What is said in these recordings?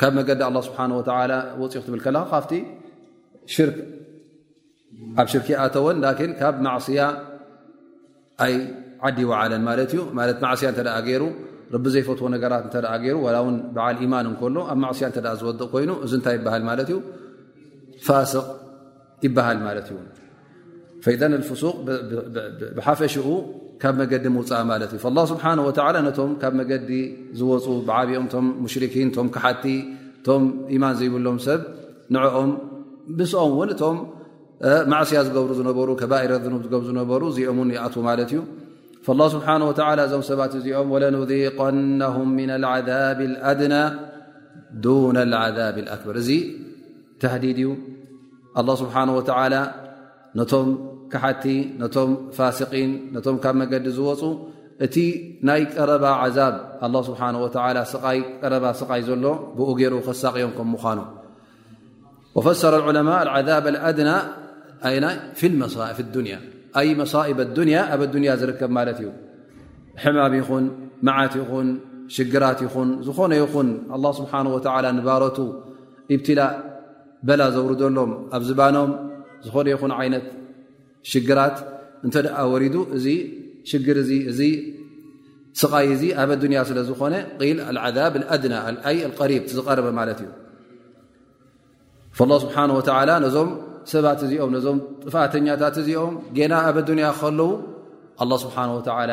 ካብ መገዲ ኣላ ስብሓን ወተላ ወፅኡ ክትብል ከለካ ካብቲ ሽርክ ኣብ ሽርክ ኣተወን ላኪን ካብ ማዕስያ ኣይ ዓዲ ይውዓለን ማለት እዩ ማለት ማዕስያ እንተ ገይሩ ረቢ ዘይፈትዎ ነገራት እተ ገይሩ ዋላ እውን በዓል ኢማን እንከሎ ኣብ ማዕስያ እተ ዝወድቕ ኮይኑ እዚ እንታይ ይበሃል ማለት እዩ ፋስቕ ይበሃል ማለት እዩ ፈኢደ ሱቅ ብሓፈሽኡ ካብ መገዲ ምውፃእ ማለት እዩ ላ ስብሓ ወ ነቶም ካብ መገዲ ዝወፁ ብዓብኦም ቶም ሙሽርኪን ቶም ክሓቲ ቶም ኢማን ዘይብሎም ሰብ ንኦም ብስኦም እውን እቶም ማዕስያ ዝገብሩ ዝነበሩ ከባኢረ ዝኑብ ዝገብ ዝነበሩ እዚኦም ን ይኣት ማለት እዩ ላ ስብሓ ወ እዞም ሰባት እዚኦም ወለኑዚቀናሁም ምን ዓዛብ ኣድና ዱና ዓዛብ ኣክበር ተህዲድ እዩ ኣላ ስብሓን ወተላ ነቶም ካሓቲ ነቶም ፋሲቂን ነቶም ካብ መገዲ ዝወፁ እቲ ናይ ቀረባ ዓዛብ ኣላ ስብሓን ወተላ ስቃይ ቀረባ ስቃይ ዘሎ ብኡ ገይሩ ከሳቅዮም ከም ምዃኑ ወፈሰረ ዑለማ ዓዛብ ኣድና ኣይና ፊ ዱንያ ኣይ መሳኢብ ኣዱንያ ኣብ ኣዱንያ ዝርከብ ማለት እዩ ሕማም ይኹን መዓት ይኹን ሽግራት ይኹን ዝኾነ ይኹን ኣላ ስብሓን ወተላ ንባረቱ ኢብትላእ በላ ዘውርደሎም ኣብ ዝባኖም ዝኾነ ይኹን ዓይነት ሽግራት እንተ ደኣ ወሪዱ እዚ ሽግር እዚ እዚ ስቓይ እዚ ኣብ ኣዱንያ ስለ ዝኾነ ል ዓዛብ ኣድና ኣይ ቀሪብ ዝቐርበ ማለት እዩ ላ ስብሓን ወተላ ነዞም ሰባት እዚኦም ነዞም ጥፍኣተኛታት እዚኦም ጌና ኣብ ኣዱንያ ከለዉ ኣላ ስብሓን ወተዓላ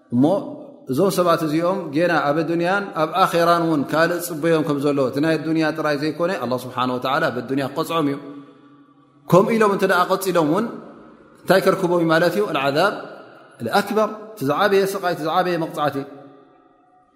እሞ እዞም ሰባት እዚኦም ጌና ኣብ ኣዱንያን ኣብ ኣኼራን እውን ካልእ ፅበዮም ከም ዘሎ እቲ ናይ ኣዱንያ ጥራይ ዘይኮነ ኣላ ስብሓን ወተዓላ ኣብ ኣዱንያ ክቐፅዖም እዩ ከምኡ ኢሎም እንተ ደኣ ቐፂሎም እውን እንታይ ከርክቦም እዩ ማለት እዩ ኣልዓዛብ ኣክበር እቲ ዝዓበየ ስቓይ እቲ ዝዓበየ መቕፃዕቲ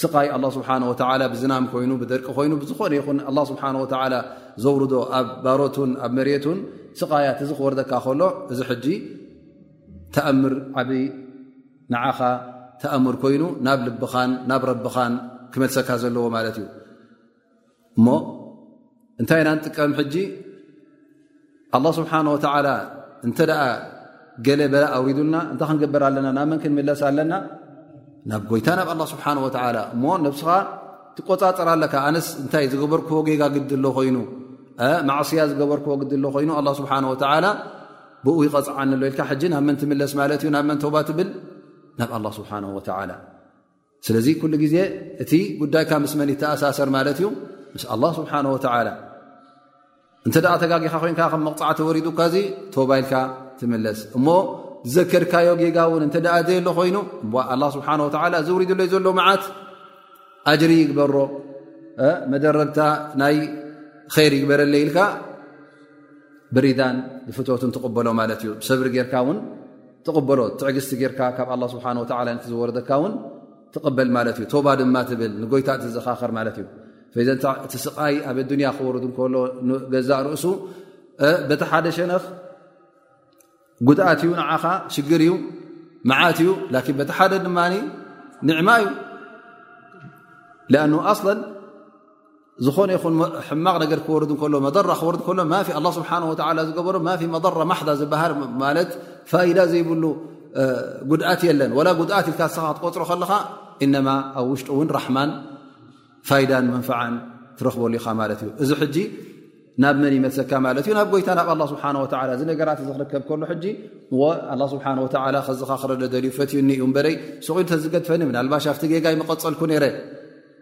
ስቃይ ኣላ ስብሓን ወተላ ብዝናም ኮይኑ ብደርቂ ኮይኑ ብዝኾነ ይኹን ኣላ ስብሓን ወተላ ዘውርዶ ኣብ ባሮትን ኣብ መሬቱን ስቃያት እዚ ክወርደካ ከሎ እዚ ሕጂ ተኣምር ዓብ ንዓኻ ተኣምር ኮይኑ ናብ ልብኻን ናብ ረብኻን ክመልሰካ ዘለዎ ማለት እዩ እሞ እንታይ ኢና ንጥቀም ሕጂ ኣላ ስብሓን ወተላ እንተ ደኣ ገለ በላ ኣውሪዱልና እንታይ ክንገበር ኣለና ናብ መን ክንምለስ ኣለና ናብ ጎይታ ናብ ኣላ ስብሓን ወተላ እሞ ነብስኻ ትቆፃፀር ኣለካ ኣነስ እንታይ ዝገበርክዎ ጌጋ ግዲ ኣሎ ኮይኑ ማዕስያ ዝገበርክዎ ግዲ ኣሎ ኮይኑ ኣላ ስብሓን ወተላ ብኡ ይቐፅዓኒ ኣሎ ኢልካ ሕጂ ናብ መን ትምለስ ማለት እዩ ናብ መን ተባ ትብል ናብ ኣላ ስብሓን ወተላ ስለዚ ኩሉ ግዜ እቲ ጉዳይካ ምስ መን ይተኣሳሰር ማለት እዩ ምስ ኣላ ስብሓን ወተላ እንተ ተጋጊኻ ኮንካ ከም መቕፃዕቲ ወሪዱካ እዚ ቶባይልካ ትምለስ እሞ ዘከርካዮ ጌጋ እውን እንተ ዘየሎ ኮይኑ ኣላ ስብሓ ወላ እዚ ውሪድለይ ዘሎ መዓት ኣጅሪ ይግበሮ መደረብታ ናይ ኸይር ይግበረለይ ኢልካ ብሪዳን ብፍትትን ትቕበሎ ማለት እዩ ሰብሪ ጌርካ እውን ትቕበሎ ትዕግስቲ ጌርካ ካብ ኣላ ስብሓን ወተላ ነቲ ዝወረደካ እውን ትቕበል ማለት እዩ ቶባ ድማ ትብል ንጎይታ ትዘኻኸር ማለት እዩ ፈዘ እቲ ስቓይ ኣብ ኣዱንያ ክወርድ እንከሎ ገዛእ ርእሱ በቲ ሓደ ሸነኽ ጉድኣት እዩ ንዓኻ ሽግር እዩ መዓት እዩ ላኪን በቲ ሓደ ድማ ንዕማ እዩ ኣኑ ኣስለን ዝኾነ ይኹን ሕማቕ ነገር ክወርድ ከሎ መضራ ክወርድ ከሎ ማ ኣላ ስብሓን ወላ ዝገበሩ ማ መضራ ማሓዛ ዝበሃል ማለት ፋይዳ ዘይብሉ ጉድኣት የለን ወላ ጉድኣት ኢልካ ሰኻ ክትቆፅሮ ከለኻ እነማ ኣብ ውሽጡ እውን ራሕማን ፋይዳን መንፍዓን ትረኽበሉ ኢኻ ማለት እዩ እዚ ሕጂ ናብ መን ይመልሰካ ማለት እዩ ናብ ጎይታ ናብ ኣላ ስብሓን ወላ እዚ ነገራት እዚ ክርከብ ከሎ ሕጂ ኣላ ስብሓን ወላ ከዝኻ ክረደ ደልዩ ፈትዩኒ እዩ እበረይ ስቑኢል ተዝገድፈኒ ምናልባሽ ኣብቲ ጌጋይ መቐፀልኩ ነይረ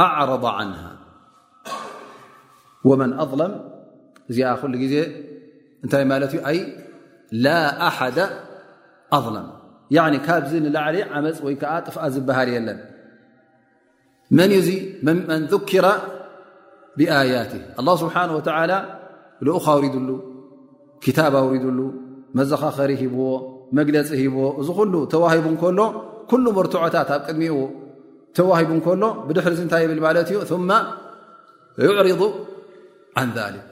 أعرض عنها ومن أظلم أ لا أحد أظلم يعني كن ل علي م يفبهلل من ي ممن ذكر بآياته الله سبحانه وتعالى لأى ريد ه ክታብ ኣውሪድሉ መዘኻኸሪ ሂብዎ መግለፂ ሂብዎ እዚ ኩሉ ተዋሂቡ ከሎ ኩሉ መርትዖታት ኣብ ቅድሚኡ ተዋሂቡ ከሎ ብድሕሪ ዚ እንታይ ይብል ማለት እዩ ثማ ይዕሪض ን ሊክ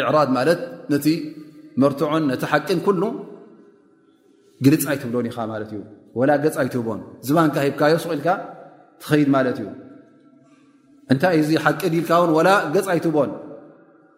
እዕራድ ማለት ነቲ መርትዖን ነቲ ሓቂን ኩሉ ግልፅ ኣይትብሎን ኢኻ ማለት እዩ ወላ ገፅ ኣይትህቦን ዝባንካ ሂብካዮ ስቁኢልካ ትኸይድ ማለት እዩ እንታይ እዚ ሓቂ ዲልካ ውን ወላ ገፅ ኣይትህቦን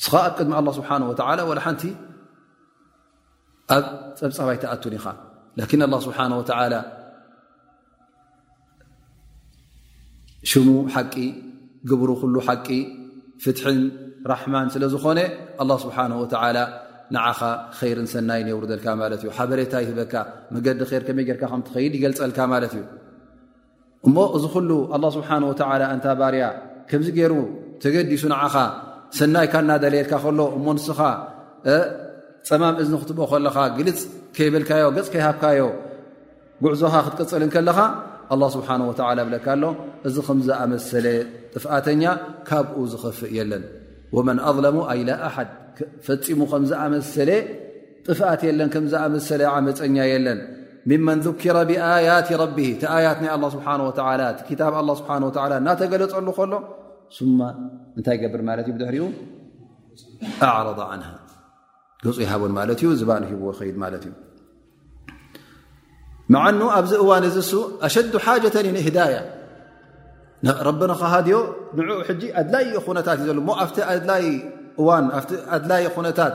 እስኻ ኣብ ቅድሚ ኣላ ስብሓን ወተላ ዋላ ሓንቲ ኣብ ፀብፃብ ኣይትኣቱን ኢኻ ላኪን ኣላ ስብሓን ወተላ ሽሙ ሓቂ ግብሩ ኩሉ ሓቂ ፍትሕን ራሕማን ስለ ዝኾነ ኣላ ስብሓን ወተላ ንዓኻ ኸይርን ሰናይን የውርደልካ ማለት እዩ ሓበሬታ ይህበካ መገዲ ር ከመይ ጌርካ ከምትኸይድ ይገልፀልካ ማለት እዩ እሞ እዚ ኩሉ ኣላ ስብሓን ወተላ እንታ ባርያ ከምዚ ገይሩ ተገዲሱ ንዓኻ ሰናይካ እናደለየልካ ከሎ እሞ ንስኻ ፀማም እዝኒ ክትብኦ ከለኻ ግልፅ ከይበልካዮ ገፅ ከይሃብካዮ ጉዕዞኻ ክትቅፅል እንከለኻ ኣላ ስብሓን ወተላ ብለካ ኣሎ እዚ ከምዝኣመሰለ ጥፍኣተኛ ካብኡ ዝኸፍእ የለን ወመን ኣظለሙ ኣይላ ኣሓድ ፈፂሙ ከምዝኣመሰለ ጥፍኣት የለን ከም ዝኣመሰለ ዓመፀኛ የለን ምመን ذኪረ ብኣያት ረቢ እቲ ኣያት ናይ ኣላ ስብሓን ወላ እቲ ክታብ ኣላ ስብሓን ወላ እናተገለፀሉ ከሎ ስማ እንታይ ገብር ማለት እዩ ብድሕሪኡ ኣዕረض ዓንሃ ገፁ ይሃቦን ማለት እዩ ዝባን ሂብዎ ከይድ ማለት እዩ መዓኑ ኣብዚ እዋን እዚ ሱ ኣሸዱ ሓጀተ ንህዳያ ረቢ ንኸሃድዮ ንኡ ሕጂ ኣድላይ ኩነታት እዩ ዘሎ ሞ ኣብቲ ኣድላይ እዋን ኣብቲ ኣድላይ ኩነታት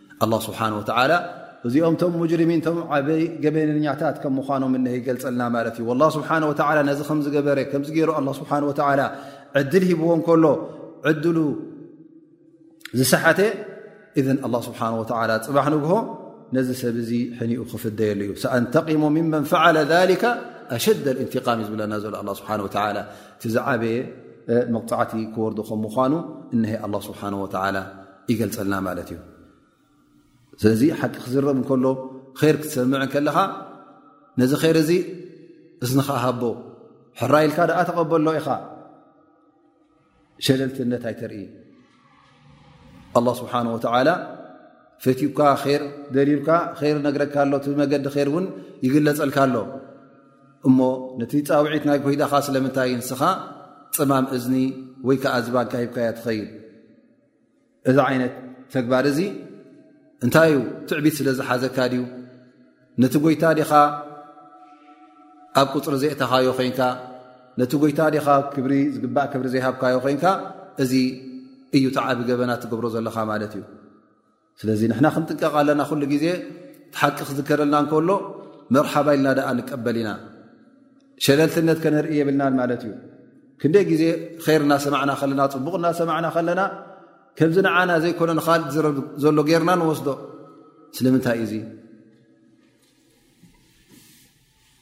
ኣላ ስብሓን ወተዓላ እዚኦም ቶም ሙጅርሚን ቶም ዓበይ ገበነኛታት ከም ምዃኖም እነ ይገልፀልና ማለት እዩ ላ ስብሓን ወተላ ነዚ ከምዝገበረ ከምዚ ገይሩ ኣላ ስብሓን ወተዓላ ዕድል ሂብዎ ከሎ ዕድሉ ዝሰሓተ እን ኣላ ስብሓን ወተላ ፅባሕ ንግሆ ነዚ ሰብ እዚ ሕኒኡ ክፍደየሉ እዩ ሰኣንተቂሙ ምመን ፈዓለ ሊከ ኣሸደ እንትቃም እዩ ዝብለና ዘሎ ኣላ ስብሓን ወተላ እቲ ዝዓበየ መቕፃዕቲ ክወርዱ ከም ምዃኑ እነሀ ኣላ ስብሓን ወተላ ይገልፀልና ማለት እዩ ስለዚ ሓቂ ክዝረብ እንከሎ ር ክትሰምዕ ከለኻ ነዚ ር እዚ እስንኻ ሃቦ ሕራ ኢልካ ደኣ ተቐበሎ ኢኻ ሸለልትነት ኣይተርኢ ኣላ ስብሓን ወተላ ፈትዩካ ር ደልዩልካ ር ነግረካ ኣሎ ቲ መገዲ ር እውን ይግለፀልካ ኣሎ እሞ ነቲ ፃውዒት ናይ ጎይዳኻ ስለምንታይ ንስኻ ፅማም እዝኒ ወይ ከዓ ዝባንካ ሂብካያ ትኸይል እዚ ዓይነት ተግባር እዚ እንታይ እዩ ትዕቢት ስለ ዝሓዘካ ድዩ ነቲ ጎይታ ዲኻ ኣብ ቁፅሪ ዘእተኻዮ ኮንካ ነቲ ጎይታ ዲኻ ክብሪ ዝግባእ ክብሪ ዘይሃብካዮ ኮንካ እዚ እዩ ተዓቢ ገበና ትገብሮ ዘለኻ ማለት እዩ ስለዚ ንሕና ክንጥቀቕ ኣለና ኩሉ ግዜ ሓቂ ክዝከረልና እንከሎ መርሓባ ኢልና ደኣ ንቀበል ኢና ሸለልትነት ከነርኢ የብልናን ማለት እዩ ክንደይ ግዜ ር እናሰማዕና ከለና ፅቡቕ እናሰማዕና ከለና ከምዚ ንዓና ዘይኮነ ንካል ዝረብ ዘሎ ገይርና ንወስዶ ስለምንታይ እዙ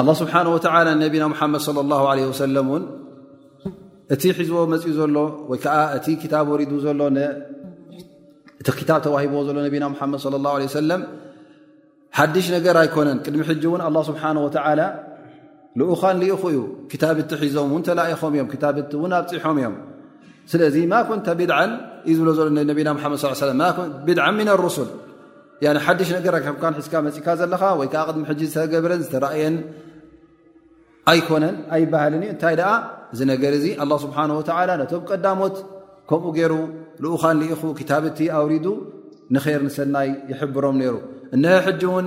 ኣላ ስብሓን ወተላ ነቢና ሙሓመድ ለ ላ ለ ወሰለም እውን እቲ ሒዝዎ መፅኡ ዘሎ ወይ ከዓ እቲ ክታብ ወሪዱ ዘሎ እቲ ክታብ ተዋሂብዎ ዘሎ ነቢና ሓመድ ለ ላ ለ ሰለም ሓድሽ ነገር ኣይኮነን ቅድሚ ሕጂ እውን ኣላ ስብሓን ወተላ ልኡኻን ልኢኹ እዩ ክታብ እቲ ሒዞም እውን ተላኢኾም እዮም ክታብ እቲ እውን ኣብፂሖም እዮም ስለዚ ማ ኮንተ ብድዓን እዩ ዝብሎ ዘሎ ነቢና ሓመድ ስ ብድዓ ምና ሩሱል ያ ሓድሽ ነገር ኣይከብካን ሒዝካ መፅእካ ዘለኻ ወይ ከዓ ቅድሚ ሕጂ ዝተገብረን ዝተራእየን ኣይኮነን ኣይበሃልን እዩ እንታይ ደኣ እዚ ነገር እዚ ኣላ ስብሓን ወተላ ነቶም ቀዳሞት ከምኡ ገይሩ ልኡኻን ልኢኹ ክታብቲ ኣውሪዱ ንኼር ንሰናይ ይሕብሮም ነይሩ እነሀ ሕጂ እውን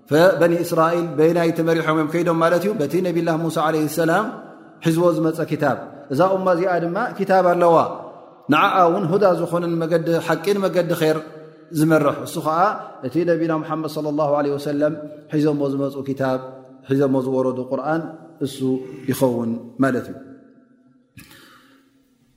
በኒ እስራኤል በይናይ ተመሪሖም እዮም ከይዶም ማለት እዩ በቲ ነብላ ሙሳ ዓለ ሰላም ሕዝቦ ዝመፀ ክታብ እዛ እማ እዚኣ ድማ ክታብ ኣለዋ ንዓኣ እውን ሁዳ ዝኾነን መገዲ ሓቂን መገዲ ኼር ዝመርሕ እሱ ከዓ እቲ ነቢና ሙሓመድ ለ ላ ለ ወሰለም ሒዞሞ ዝመፁ ክታብ ሒዞሞ ዝወረዱ ቁርን እሱ ይኸውን ማለት እዩ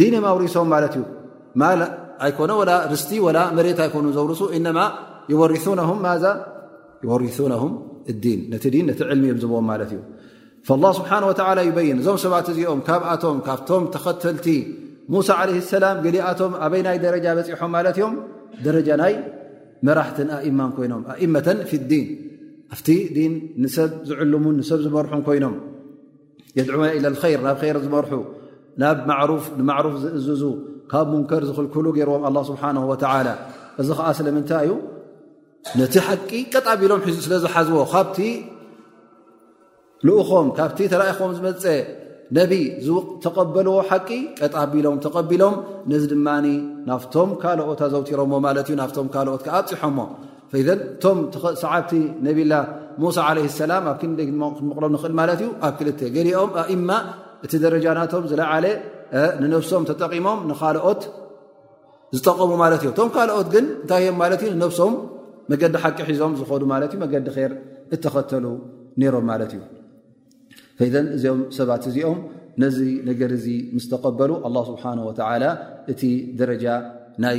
ዲን እዮም ኣውሪሶም ማለት እዩ ማል ኣይኮነ ወላ ርስቲ ወላ መሬት ኣይኮኑ ዘውርሱ እነማ ይወርሱነም ማዛ ይወርሱነም ዲን ነቲ ዲን ነቲ ዕልሚ እዮም ዝብዎም ማለት እዩ ላ ስብሓን ወተላ ይበይን እዞም ሰባት እዚኦም ካብኣቶም ካብቶም ተኸተልቲ ሙሳ ዓለ ሰላም ገሊኣቶም ኣበይ ናይ ደረጃ በፂሖም ማለት እዮም ደረጃ ናይ መራሕትን ኣእማን ኮይኖም ኣእመተን ፊ ዲን ኣብቲ ዲን ንሰብ ዝዕልሙን ንሰብ ዝመርሑን ኮይኖም የድዑና ኢለ ር ናብ ር ዝመርሑ ናብ ብማዕሩፍ ዝእዝዙ ካብ ሙንከር ዝኽልክሉ ገይርዎም ኣላ ስብሓን ወተላ እዚ ከዓ ስለምንታይ እዩ ነቲ ሓቂ ቀጣቢሎም ሒዙ ስለ ዝሓዝዎ ካብቲ ልኡኾም ካብቲ ተላኢኹም ዝመፀ ነቢ ዝተቐበልዎ ሓቂ ቀጣቢሎም ተቐቢሎም ነዚ ድማ ናፍቶም ካልኦት ኣዘውቲሮሞ ማለት እዩ ናፍቶም ካልኦት ከዓብፂሖሞ ፈዘን እቶም ሰዓብቲ ነብላ ሙሳ ዓለ ሰላም ኣብ ክንደ ክንመቕሎም ንኽእል ማለት እዩ ኣብ ክልተ ገሊኦም ኣእማ እቲ ደረጃ ናቶም ዝለዓለ ንነብሶም ተጠቒሞም ንካልኦት ዝጠቐሙ ማለት እዩ እቶም ካልኦት ግን እንታይ እዮም ማለት እዩ ንነብሶም መገዲ ሓቂ ሒዞም ዝኸዱ ማለት እዩ መገዲ ር እተኸተሉ ነይሮም ማለት እዩ ፈዘን እዚኦም ሰባት እዚኦም ነዚ ነገር እዚ ምስ ተቐበሉ ኣላ ስብሓን ወተዓላ እቲ ደረጃ ናይ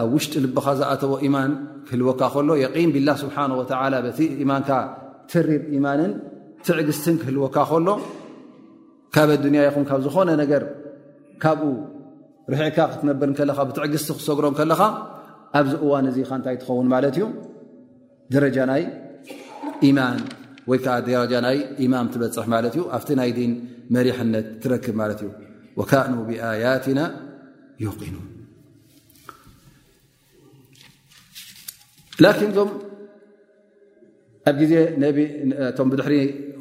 ኣብ ውሽጢ ልብኻ ዝኣተዎ ኢማን ክህልወካ ከሎ የቒን ቢላህ ስብሓን ወተዓላ በቲ ኢማንካ ትሪር ኢማንን ትዕግስትን ክህልወካ ከሎ ካብ ኣዱንያ ይኹን ካብ ዝኾነ ነገር ካብኡ ርሕዕካ ክትነብር ከለኻ ብትዕግስቲ ክትሰግሮ ከለኻ ኣብዚ እዋን እዚካ እንታይ ትኸውን ማለት እዩ ደረጃ ናይ ኢማን ወይ ከዓ ደረጃ ናይ ኢማም ትበፅሕ ማለት እዩ ኣብቲ ናይ ዲን መሪሕነት ትረክብ ማለት እዩ ወካእኑ ብኣያትና ይቕኑ ላኪን እዞም ኣብ ግዜ ቶም ብድሕሪ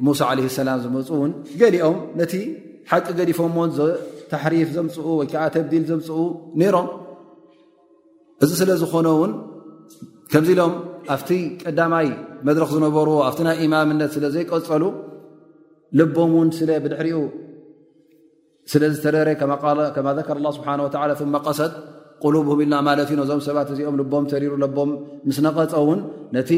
ሙሳ ዓለ ሰላም ዝመፁ እውን ገሊኦም ነቲ ሓቂ ገዲፎሞ ታሕሪፍ ዘምፅኡ ወይከዓ ተብዲል ዘምፅኡ ነይሮም እዚ ስለ ዝኾነ እውን ከምዚ ኢሎም ኣብቲ ቀዳማይ መድረኽ ዝነበርዎ ኣብቲ ናይ ኢማምነት ስለ ዘይቀፀሉ ልቦም እውን ስለ ብድሕሪኡ ስለ ዝተደረ ከ ዘከር ላ ስብሓ ثመ ቀሰድ ቁሉብም ኢልና ማለት እዩ ነዞም ሰባት እዚኦም ልቦም ተሪሩ ለቦም ምስ ነቐፀ ውን ነቲ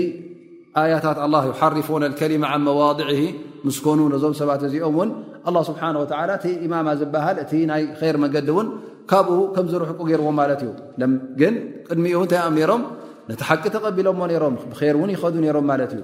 ኣያታት ላ ሓርፎን ከሊማ ዓ መዋضዕ ምስ ኮኑ ነዞም ሰባት እዚኦም ውን ኣ ስብሓ ወላ እቲ ኢማማ ዝበሃል እቲ ናይ ር መንገዲ እውን ካብኡ ከም ዝርሕቁ ገይርዎ ማለት እዩ ግን ቅድሚኡ እንታይ ኣም ነሮም ነቲ ሓቂ ተቐቢሎሞ ሮም ብር ውን ይኸዱ ነሮም ማለት እዩ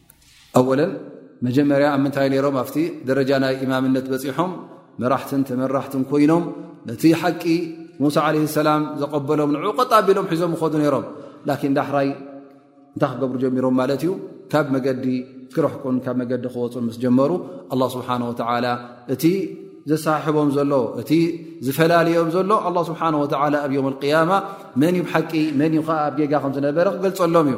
ኣወለን መጀመርያ ኣብ ምንታይ ነይሮም ኣብቲ ደረጃ ናይ ኢማምነት በፂሖም መራሕትን ተመራሕትን ኮይኖም ነቲ ሓቂ ሙሳ ዓለ ሰላም ዘቐበሎም ንዑ ቀጣ ኣቢሎም ሒዞም ይኸዱ ነይሮም ላኪን ዳሕራይ እንታይ ክገብሩ ጀሚሮም ማለት እዩ ካብ መገዲ ክረሕቁን ካብ መገዲ ክወፁን ምስ ጀመሩ ኣላ ስብሓን ወተላ እቲ ዘሰሓሕቦም ዘሎ እቲ ዝፈላልዮም ዘሎ ኣላ ስብሓን ወተላ ኣብ ዮም ልቅያማ መን እዩ ሓቂ መን እዩ ከዓ ኣብ ጌጋ ከም ዝነበረ ክገልፀሎም እዩ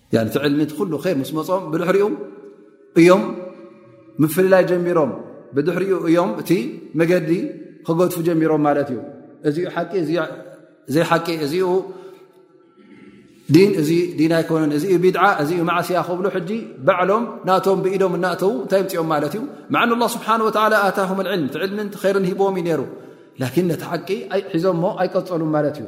እቲ ዕልሚ እቲ ኩሉ ር ምስ መፅኦም ብድሕሪኡ እዮም ምፍልላይ ጀሚሮም ብድሕሪኡ እዮም እቲ መገዲ ክገድፉ ጀሚሮም ማለት እዩ እዚ ሓቂ ዘይሓቂ እዚ ዲን እዚ ዲን ኣይኮነን እዚ ቢድዓ እዚ ማዕስያ ክብሉ ሕጂ ባዕሎም ናቶም ብኢዶም እናእተዉ እንታይ ምፅኦም ማለት እዩ ማዓ ላ ስብሓ ወ ኣታም ልም እቲ ዕልሚ ርን ሂቦዎም እዩ ነይሩ ላኪን ነቲ ሓቂ ሒዞ ሞ ኣይቀፀሉም ማለት እዩ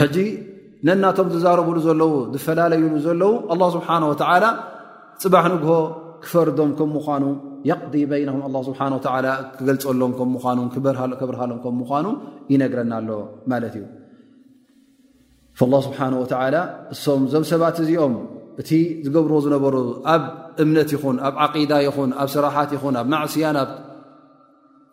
ሕጂ ነናቶም ዝዛረብሉ ዘለዉ ዝፈላለዩሉ ዘለዉ ኣላ ስብሓን ወተዓላ ፅባሕ ንግሆ ክፈርዶም ከም ምኳኑ የቕዲ በይናም ኣላ ስብሓን ወተላ ክገልፀሎም ከም ምኳኑ ከብርሃሎም ከም ምኳኑ ይነግረና ኣሎ ማለት እዩ ላ ስብሓን ወተላ እሶም እዞም ሰባት እዚኦም እቲ ዝገብርዎ ዝነበሩ ኣብ እምነት ይኹን ኣብ ዓቂዳ ይኹን ኣብ ስራሓት ይኹን ኣብ ማዕስያን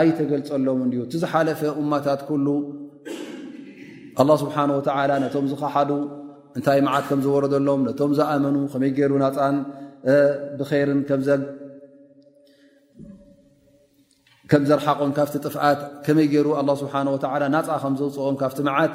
ኣይተገልፀሎምን እዩ እቲ ዝሓለፈ እማታት ኩሉ ኣላ ስብሓን ወተዓላ ነቶም ዝኸሓዱ እንታይ መዓት ከም ዝወረደሎም ነቶም ዝኣመኑ ከመይ ገይሩ ናፃን ብይርን ከም ዘርሓቆም ካብቲ ጥፍኣት ከመይ ገይሩ ኣላ ስብሓን ወተዓላ ናፃ ከም ዘውፅኦም ካብቲ መዓት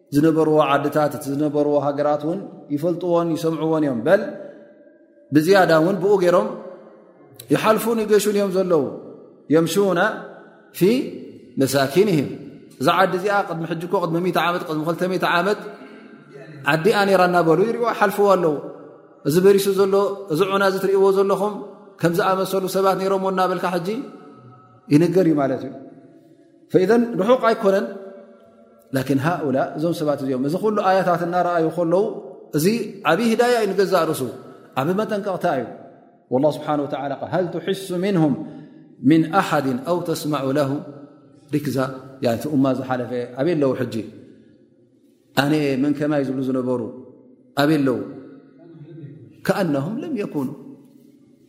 ዝነበርዎ ዓድታት እቲ ዝነበርዎ ሃገራት ውን ይፈልጥዎን ይሰምዕዎን እዮም በል ብዝያዳ እውን ብኡ ገይሮም ይሓልፉን ይገሹን እዮም ዘለዉ የምሹና ፊ መሳኪንህም እዛ ዓዲ እዚኣ ቅድሚ ሕጂ ኮ ቅድሚ ዓመት ቅድሚ 2 ዓመት ዓዲ ኣኔራ እናበሉ ይሪዎ ሓልፍዎ ኣለዉ እዚ በሪሱ ዘሎ እዚ ዑና እዚ ትርእዎ ዘለኹም ከምዝኣመሰሉ ሰባት ነይሮምዎ እናበልካ ሕጂ ይንገር እዩ ማለት እዩ ፈኢዘን ርሑቕ ኣይኮነን ላኪን ሃኡላ እዞም ሰባት እዚኦም እዚ ኩሉ ኣያታት እናረኣዩ ከለዉ እዚ ዓብዪ ህዳያ እዩ ንገዛእ ርእሱ ዓብ መጠንቀቕታ እዩ ላ ስብሓን ወተላ ሃል ትሕሱ ምንሁም ምን ኣሓድ ኣው ተስማዑ ለሁ ሪክዛ እቲ እማ ዝሓለፈ ኣበይ ኣለዉ ሕጂ ኣነ መን ከማይ ዝብሉ ዝነበሩ ኣበይ ኣለዉ ከኣነሁም ለም የኩኑ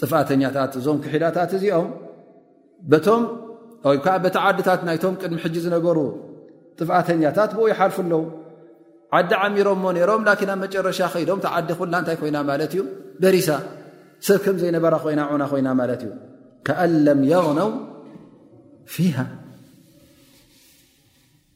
ጥፍኣተኛታት እዞም ክሒዳታት እዚኦም በቶም ወይ ከዓ በቲ ዓድታት ናይቶም ቅድሚ ሕጂ ዝነበሩ ጥፍኣተኛታት ብኡ ይሓልፉ ኣለዉ ዓዲ ዓሚሮሞ ነይሮም ላኪን ኣብ መጨረሻ ከይዶም ቲ ዓዲ ኩላ እንታይ ኮይና ማለት እዩ በሪሳ ሰብ ከም ዘይነበራ ኮይና ዑና ኮይና ማለት እዩ ከኣለም የቕነው ፊሃ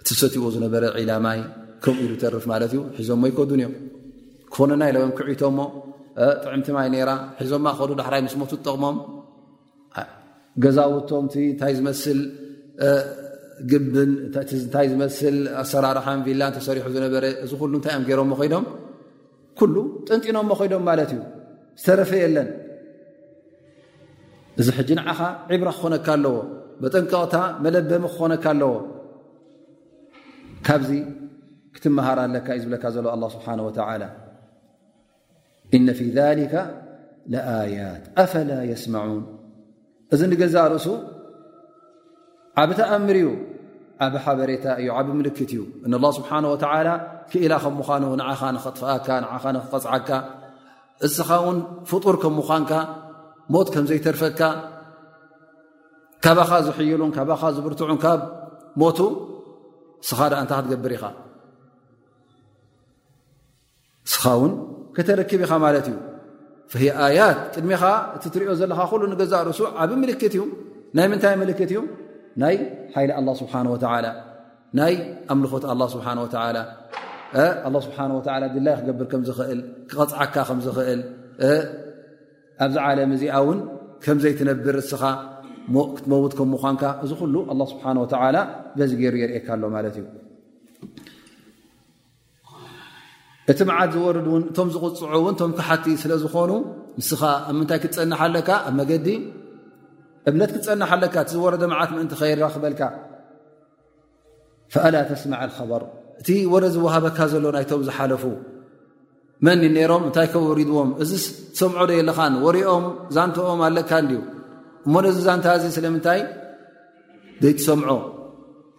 እቲ ሰትዎ ዝነበረ ዒላ ማይ ከምኡ ኢሉ ተርፍ ማለት እዩ ሒዞሞ ይከዱን እዮም ክኾነና ኢለወም ክዒቶሞ ጥዕምቲ ማይ ነራ ሒዞማ ከዱ ዳሕራይ ምስ ሞቱ ጠቕሞም ገዛውቶም ታይ ዝመስል ግብን ታይ ዝመስል ኣሰራርሓን ቪላን ተሰሪሑ ዝነበረ እዚ ኩሉ እንታይ እዮም ገይሮሞ ኮይዶም ኩሉ ጠንጢኖሞ ኮይዶም ማለት እዩ ዝተረፈ የለን እዚ ሕጂ ንዓኻ ዕብራ ክኾነካ ኣለዎ መጠንቀቕታ መለበሚ ክኾነካ ኣለዎ ካብዚ ክትመሃር ኣለካ እዩ ዝብለካ ዘሎ ኣላ ስብሓን ወተላ እነ ፊ ሊከ ለኣያት ኣፈላ የስማዑን እዚ ንገዛእ ርእሱ ዓብ ተኣምር እዩ ዓብ ሓበሬታ እዩ ዓብ ምልክት እዩ እን ኣላ ስብሓን ወተላ ክኢላ ከም ምዃኑ ንዓኻ ንኸጥፍኣካ ንዓኻ ንክቐፅዓካ እስኻ ውን ፍጡር ከም ምዃንካ ሞት ከም ዘይተርፈካ ካባኻ ዝሕይሉን ካባኻ ዝብርትዑን ካብ ሞቱ እስኻ ደኣ እንታይ ክትገብር ኢኻ እስኻ ውን ከተረክብ ኢኻ ማለት እዩ ፈሂ ኣያት ቅድሚኻ እቲ ትሪኦ ዘለኻ ኩሉ ንገዛእ ርእሱ ዓብ ምልክት እዩ ናይ ምንታይ ምልክት እዩ ናይ ሓይሊ ኣላ ስብሓን ወተዓላ ናይ ኣምልኾት ኣላ ስብሓን ወተላ ኣላ ስብሓን ወላ ድላይ ክገብር ከም ዝኽእል ክቐፅዓካ ከም ዝኽእል ኣብዚ ዓለም እዚኣ እውን ከምዘይትነብር እስኻ ክትመውት ከም ምኳንካ እዚ ኩሉ ኣላ ስብሓን ወተላ በዚ ገይሩ የርእካ ኣሎ ማለት እዩ እቲ መዓት ዝወርድ ውን እቶም ዝቕፅዑ እውን እቶም ክሓቲ ስለ ዝኾኑ ንስኻ ኣብ ምንታይ ክትፀንሕ ኣለካ ኣብ መገዲ እምነት ክትፀንሕ ኣለካ እቲ ዝወረደ መዓት ምእንቲ ከይራኽበልካ ፈኣላ ተስማዕ ልከበር እቲ ወረ ዝወሃበካ ዘሎ ናይቶም ዝሓለፉ መን ነይሮም እንታይ ከወሪድዎም እዚ ሰምዖ ዶ የለኻን ወሪኦም ዛንተኦም ኣለካ እንድዩ እሞ ነዚ ዛንታ እዚ ስለምንታይ ዘይትሰምዖ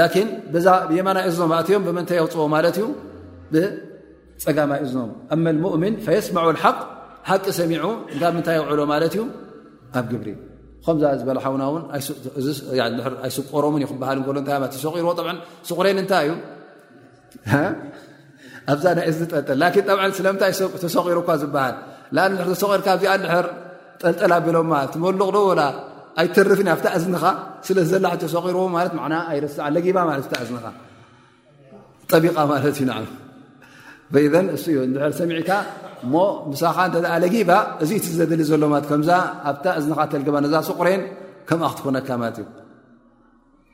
ላኪን በዛ ብየማናይ እዝኖም ኣእትዮም ብምንታይ የውፅዎ ማለት እዩ ብፀጋማይ እዝኖም ኣመ ሙእምን ፈየስማዑ ሓቅ ሓቂ ሰሚዑ እታይ ምንታይ የውዕሎ ማለት እዩ ኣብ ግብሪ ከምዛ ዝበለ ሓውና ውን ኣይስቆሮምን ዩ ክበሃል እሎ እታይ ሶቂርዎ ስቁሬን እንታይ እዩ ኣብዛ ናይ እዝኒ ጠልጠል ላኪን ጠብዓ ስለምንታይ ተሰቂሩ እኳ ዝበሃል ን ተሰቂርካ ኣብዚኣ ንር ጠልጠል ኣቢሎማ ትመሉቕ ዶ ወላ ኣይትርፍን ኣብታ እዝንኻ ስለ ዘላ ተሰቂርዎ ማለት ና ኣይርስዓ ለጊባ ማለት እዝንኻ ጠቢቓ ማለት እዩ ን ዘን እሱ እዩ ንር ሰሚዕካ እሞ ምሳኻ እተ ለጊባ እዚ እቲ ዘድሊ ዘሎ ማለት ከምዛ ኣብታ እዝንኻ ተልግባ ነዛ ስቑሬን ከምኣ ክትኮነካ ማለት እዩ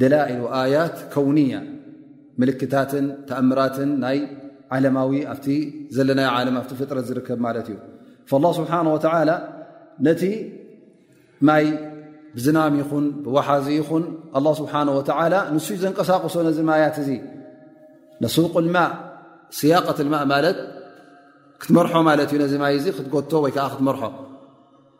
ደላኢል ኣያት ከውንያ ምልክታትን ተኣምራትን ናይ ዓለማዊ ኣብቲ ዘለናዮ ዓለም ኣብቲ ፍጥረት ዝርከብ ማለት እዩ ላ ስብሓን ወተላ ነቲ ማይ ብዝናም ይኹን ብወሓዚ ይኹን ኣላ ስብሓን ወተላ ንሱ ዘንቀሳቅሶ ነዚ ማያት እዙ ነሱቅልማ ስያቀት ልማእ ማለት ክትመርሖ ማለት እዩ ነዚ ማይ እዚ ክትጎቶ ወይከዓ ክትመርሖ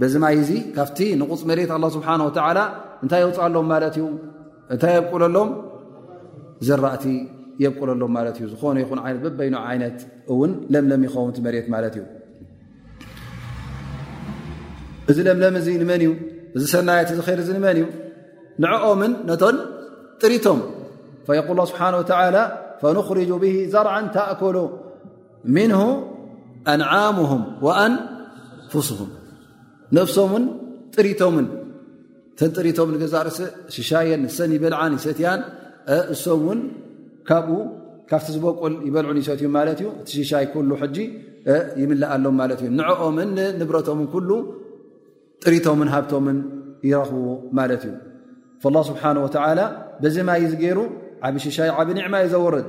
በዚ ማይ እዚ ካብቲ ንቑፅ መሬት ኣላ ስብሓን ወተዓላ እንታይ የውፅኣሎም ማለት እዩ እንታይ የብቁለሎም ዘራእቲ የብቁለሎም ማለት እዩ ዝኾነ ይኹን ይነት በበይኑ ዓይነት እውን ለምለም ይኸውን መሬት ማለት እዩ እዚ ለምለም እዚ ንመን እዩ እዚ ሰናየት እዚ ር እዚ ንመን እዩ ንዕኦምን ነቶን ጥሪቶም ፈየቁል ስብሓን ወተላ ፈንኽርጁ ብሂ ዘርዓ ተእኮሎ ምንሁ ኣንዓሙም ኣንፍስም ነፍሶምን ጥሪቶምን ተን ጥሪቶም ንገዛ ርእሲ ሽሻየን ንሰን ይበልዓን ይሰትያን እሶም ውን ካብኡ ካብቲ ዝበቁል ይበልዑን ይሰትዩ ማለት እዩ እቲ ሽሻይ ኩሉ ሕጂ ይምልኣሎም ማለት እዩ ንዕኦምን ንንብረቶምን ኩሉ ጥሪቶምን ሃብቶምን ይረኽቡ ማለት እዩ ላ ስብሓን ወተላ በዚ ማይ ዝገይሩ ዓብ ሽሻይ ዓብ ኒዕማ እዩ ዘውርድ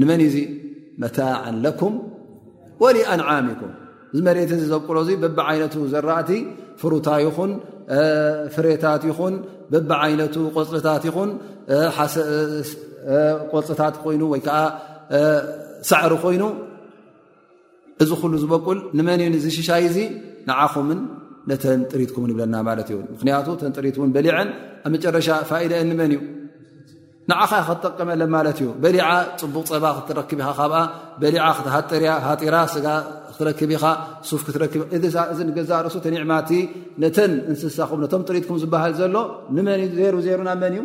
ንመን እዩ ዙ መታዕን ለኩም ወሊኣንዓሚኩም እዚ መሬት እዚ ዘብቅሎ ዙ በብ ዓይነቱ ዘራእቲ ፍሩታ ይኹን ፍሬታት ይኹን በብ ዓይነቱ ቆፅልታት ይኹን ቆፅልታት ኮይኑ ወይከዓ ሳዕሪ ኮይኑ እዚ ኩሉ ዝበቁል ንመን እዩ ንዚ ሽሻይ እዚ ንዓኹምን ነተን ጥሪትኩምን ይብለና ማለት እዩ ምክንያቱ ተን ጥሪት እውን በሊዐን ኣብ መጨረሻ ፋኢደ ንመን እዩ ንዓኻ ያ ክትጠቀመለን ማለት እዩ በሊዓ ፅቡቕ ፀባ ክትረክብ ኢኻ ካብኣ በሊዓ ክትሃጥር እያ ሃጢራ ስጋ ክትረክብ ኢኻ ሱፍ ክትረክብ እዚ ንገዛእ ርእሱ ተኒዕማቲ ነተን እንስሳኹም ነቶም ጥሪትኩም ዝበሃል ዘሎ ንመን እዩ ዜሩ ዜሩ ናብ መን እዩ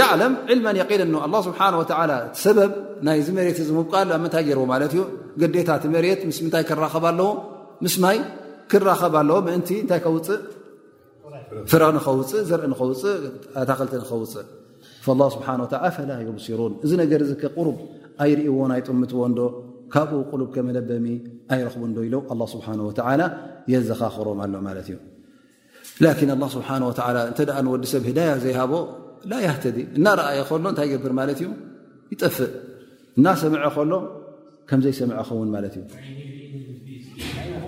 ያዕለም ዕልመን የቒንን ን ኣላ ስብሓን ወተላ እቲ ሰበብ ናይ እዚ መሬት እዚ ምብቃሉ ኣብ ምንታይ ገይርዎ ማለት እዩ ግዴታ እቲ መሬት ምስ ምንታይ ክራኸብ ኣለዎ ምስ ማይ ክራኸብ ኣለዎ ምእንቲ እንታይ ከውፅእ ፍረ ንኸውፅእ ዘርኢ ንኸውፅእ ኣታክልቲ ንኸውፅእ ላ ስብሓን ወላ ኣፈላ ዩብሲሩን እዚ ነገር እዚ ከቕሩብ ኣይርእዎን ኣይጥምትዎ እንዶ ካብኡ ቅሉብ ከመለበሚ ኣይረኽቡ እንዶ ኢሎ ኣላ ስብሓን ወተላ የዘኻኽሮም ኣሎ ማለት እዩ ላኪን ኣላ ስብሓን ወተላ እንተ ንወዲ ሰብ ህዳያ ዘይሃቦ ላ ያህተዲ እናረኣየ ከሎ እንታይ ይገብር ማለት እዩ ይጠፍእ እናሰምዐ ከሎ ከምዘይሰምዐ ኸውን ማለት እዩ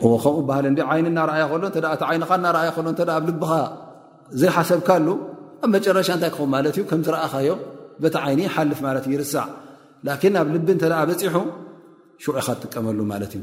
ከምኡ በሃል እ ዓይኒ እናረኣየ ከሎ ዓይንኻ እናረኣየ ከሎ እ ኣብ ልብኻ ዘይሓሰብካሉ ኣብ መጨረሻ እንታይ ክኸው ማለት እዩ ከምዝረኣኻዮ በቲ ዓይኒ ይሓልፍ ማለት እዩ ይርሳዕ ላኪን ኣብ ልቢ እንተ በፂሑ ሽዑ ኢኻ ትጥቀመሉ ማለት እዩ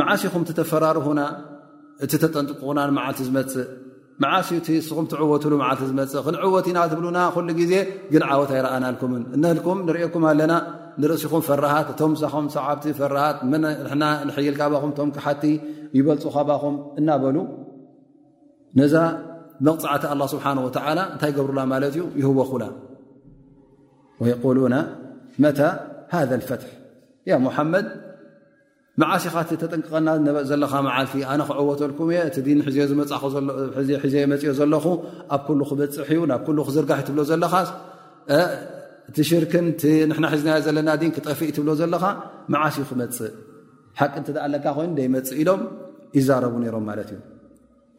መዓስ ኢኹም ትተፈራርሁና እቲ ተጠንጥቁና መዓልቲ ዝመፅእ መዓስ ዩ እቲ እስኹም ትዕወትሉ መዓልቲ ዝመፅእ ክንዕወት ኢና ትብሉና ኩሉ ግዜ ግን ዓወት ኣይረኣናልኩምን እነህልኩም ንርእኩም ኣለና ንርእሲኹም ፈራሃት እቶም ሳኹም ሰዓብቲ ፈራሃት ንሕና ንሕይል ካባኹም እቶም ክሓቲ ይበልፁ ካባኹም እናበሉ ነዛ መቕፃዕቲ ኣላ ስብሓን ወተዓላ እንታይ ገብሩላ ማለት እዩ ይህወኹላ ወየቁሉና መታ ሃ ልፈትሒ ያ ሙሓመድ መዓስ ኢኻ እቲ ተጠንቅቐና ዘለኻ መዓልቲ ኣነ ክዕወተልኩም እየ እቲ ዲን ሒዘዮ መፅኦ ዘለኹ ኣብ ኩሉ ክበፅሕ እዩ ናብ ኩሉ ክዝርጋሕ ትብሎ ዘለኻስ እቲ ሽርክን ንሕና ሒዝናዮ ዘለና ዲን ክጠፍእ ትብሎ ዘለኻ መዓስ እዩ ክመፅእ ሓቂ እንተ ኣለካ ኮይኑ ደይመፅእ ኢሎም ይዛረቡ ነይሮም ማለት እዩ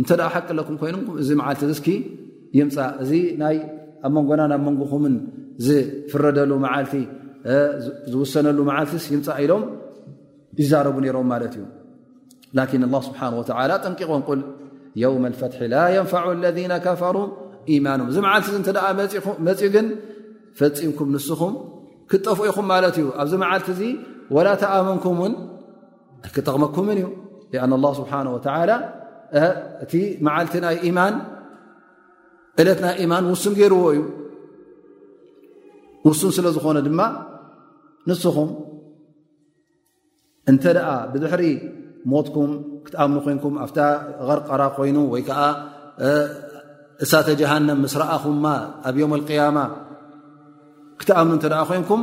እንተ ሓቂ ኣለኩም ኮይኑም እዚ መዓልቲ እስኪ ይምፃእ እዚ ናይ ኣብ መንጎና ናብ መንጎኹምን ዝፍረደሉ መዓልቲ ዝውሰነሉ መዓልቲስ ይምፃእ ኢሎም ይዛረቡ ነይሮም ማለት እዩ ላኪን ላ ስብሓን ወተላ ጠንቂቆም ቁል የውመ ልፈትሒ ላ የንፋዑ ለذነ ከፈሩ ኢማኖም እዚ መዓልቲ እዚ እንተ መፅኡ ግን ፈፂምኩም ንስኹም ክጠፍኡ ኢኹም ማለት እዩ ኣብዚ መዓልቲ እዚ ወላ ተኣመንኩም ውን ኣይክጠቕመኩምን እዩ ኣን ላ ስብሓን ወተላ እቲ መዓልቲ ናይ ኢማን እለት ናይ ኢማን ውሱን ገይርዎ እዩ ውሱን ስለ ዝኾነ ድማ ንስኹም እንተ ደኣ ብድሕሪ ሞትኩም ክትኣምኑ ኮንኩም ኣብታ ቐርቀራ ኮይኑ ወይ ከዓ እሳተ ጀሃንም ምስ ረኣኹማ ኣብ ዮም ኣልቅያማ ክትኣምኑ እንተ ደኣ ኮንኩም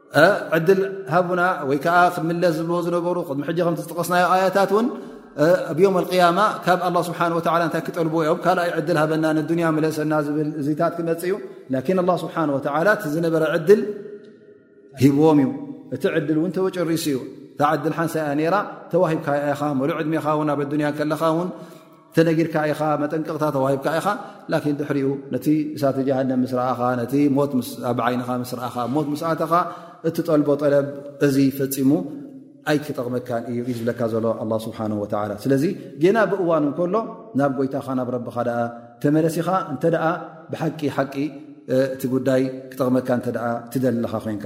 ዕድል ሃቡና ወይ ከዓ ክምለስ ዝብልዎ ዝነበሩ ቅድሚ ሕጂ ከምቲ ዝጠቀስናዮ ኣያታት እውን ኣብ ዮም ኣልቅያማ ካብ ኣላ ስብሓን ወተላ እንታይ ክጠልብዎ እዮም ካልኣይ ዕድል ሃበና ንዱንያ መለሰና ዝብል እዚታት ክመፅ እዩ ላኪን ኣላ ስብሓን ወተላ እቲ ዝነበረ ዕድል ሂብዎም እዩ እቲ ዕድል እውን ተወጨሪሱ እዩ እታ ዕድል ሓንሳያ ነራ ተዋሂብካ ኢኻ መሉ ዕድሜኻ እውን ኣብ ኣዱንያ ከለኻ እውን ተነጊርካ ኢኻ መጠንቀቕታ ተዋሂብካ ኢኻ ላኪን ድሕሪኡ ነቲ እሳተ ጀሃንም ምስ ረኣኻ ነቲ ሞት ኣብ ዓይንኻ ምስ ረኣኻ ሞት ምስኣተኻ እትጠልቦ ጠለብ እዚ ፈፂሙ ኣይክጠቕመካን እዩ እዩ ዝብለካ ዘሎ ኣላ ስብሓን ወላ ስለዚ ጌና ብእዋኑ እንከሎ ናብ ጎይታኻ ናብ ረብኻ ደኣ ተመለሲኻ እንተ ደኣ ብሓቂ ሓቂ እቲ ጉዳይ ክጠቕመካ እንተ ትደሊ ኣለኻ ኮይንካ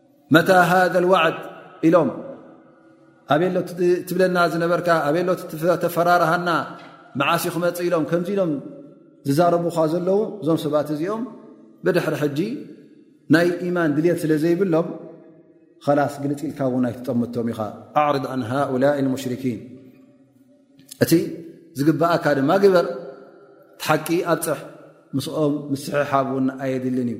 መታ ሃذ ዋዕድ ኢሎም ኣበ ሎ ትብለና ዝነበርካ ኣበ ሎ ተፈራርሃና መዓስ ዩ ክመፅ ኢሎም ከምዚ ኢሎም ዝዛረቡኻ ዘለዉ እዞም ሰባት እዚኦም ብድሕሪ ሕጂ ናይ ኢማን ድልት ስለ ዘይብሎም ላስ ግልፅ ኢልካ እውን ኣይትጠምቶም ኢኻ ኣዕር ን ሃؤላ ሙሽርኪን እቲ ዝግብኣካ ድማ ግበር ትሓቂ ኣብፅሕ ምስኦም ምስሕሓብ እውን ኣየድልን እዩ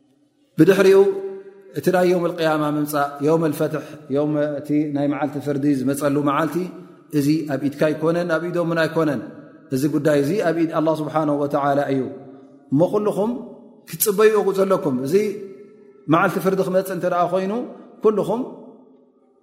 ብድሕሪኡ እቲ ናይ ዮም ቅያማ ምምፃእ ዮም ልፈትሕ ዮም እቲ ናይ መዓልቲ ፍርዲ ዝመፀሉ መዓልቲ እዚ ኣብ ኢድካ ኣይኮነን ኣብ ኢዶም ን ኣይኮነን እዚ ጉዳይ እዚ ኣብ ኢድ ኣላ ስብሓን ወተላ እዩ እሞ ኩልኹም ክትፅበዩ ዘለኩም እዚ መዓልቲ ፍርዲ ክመፅእ እንተ ኮይኑ ኩልኹም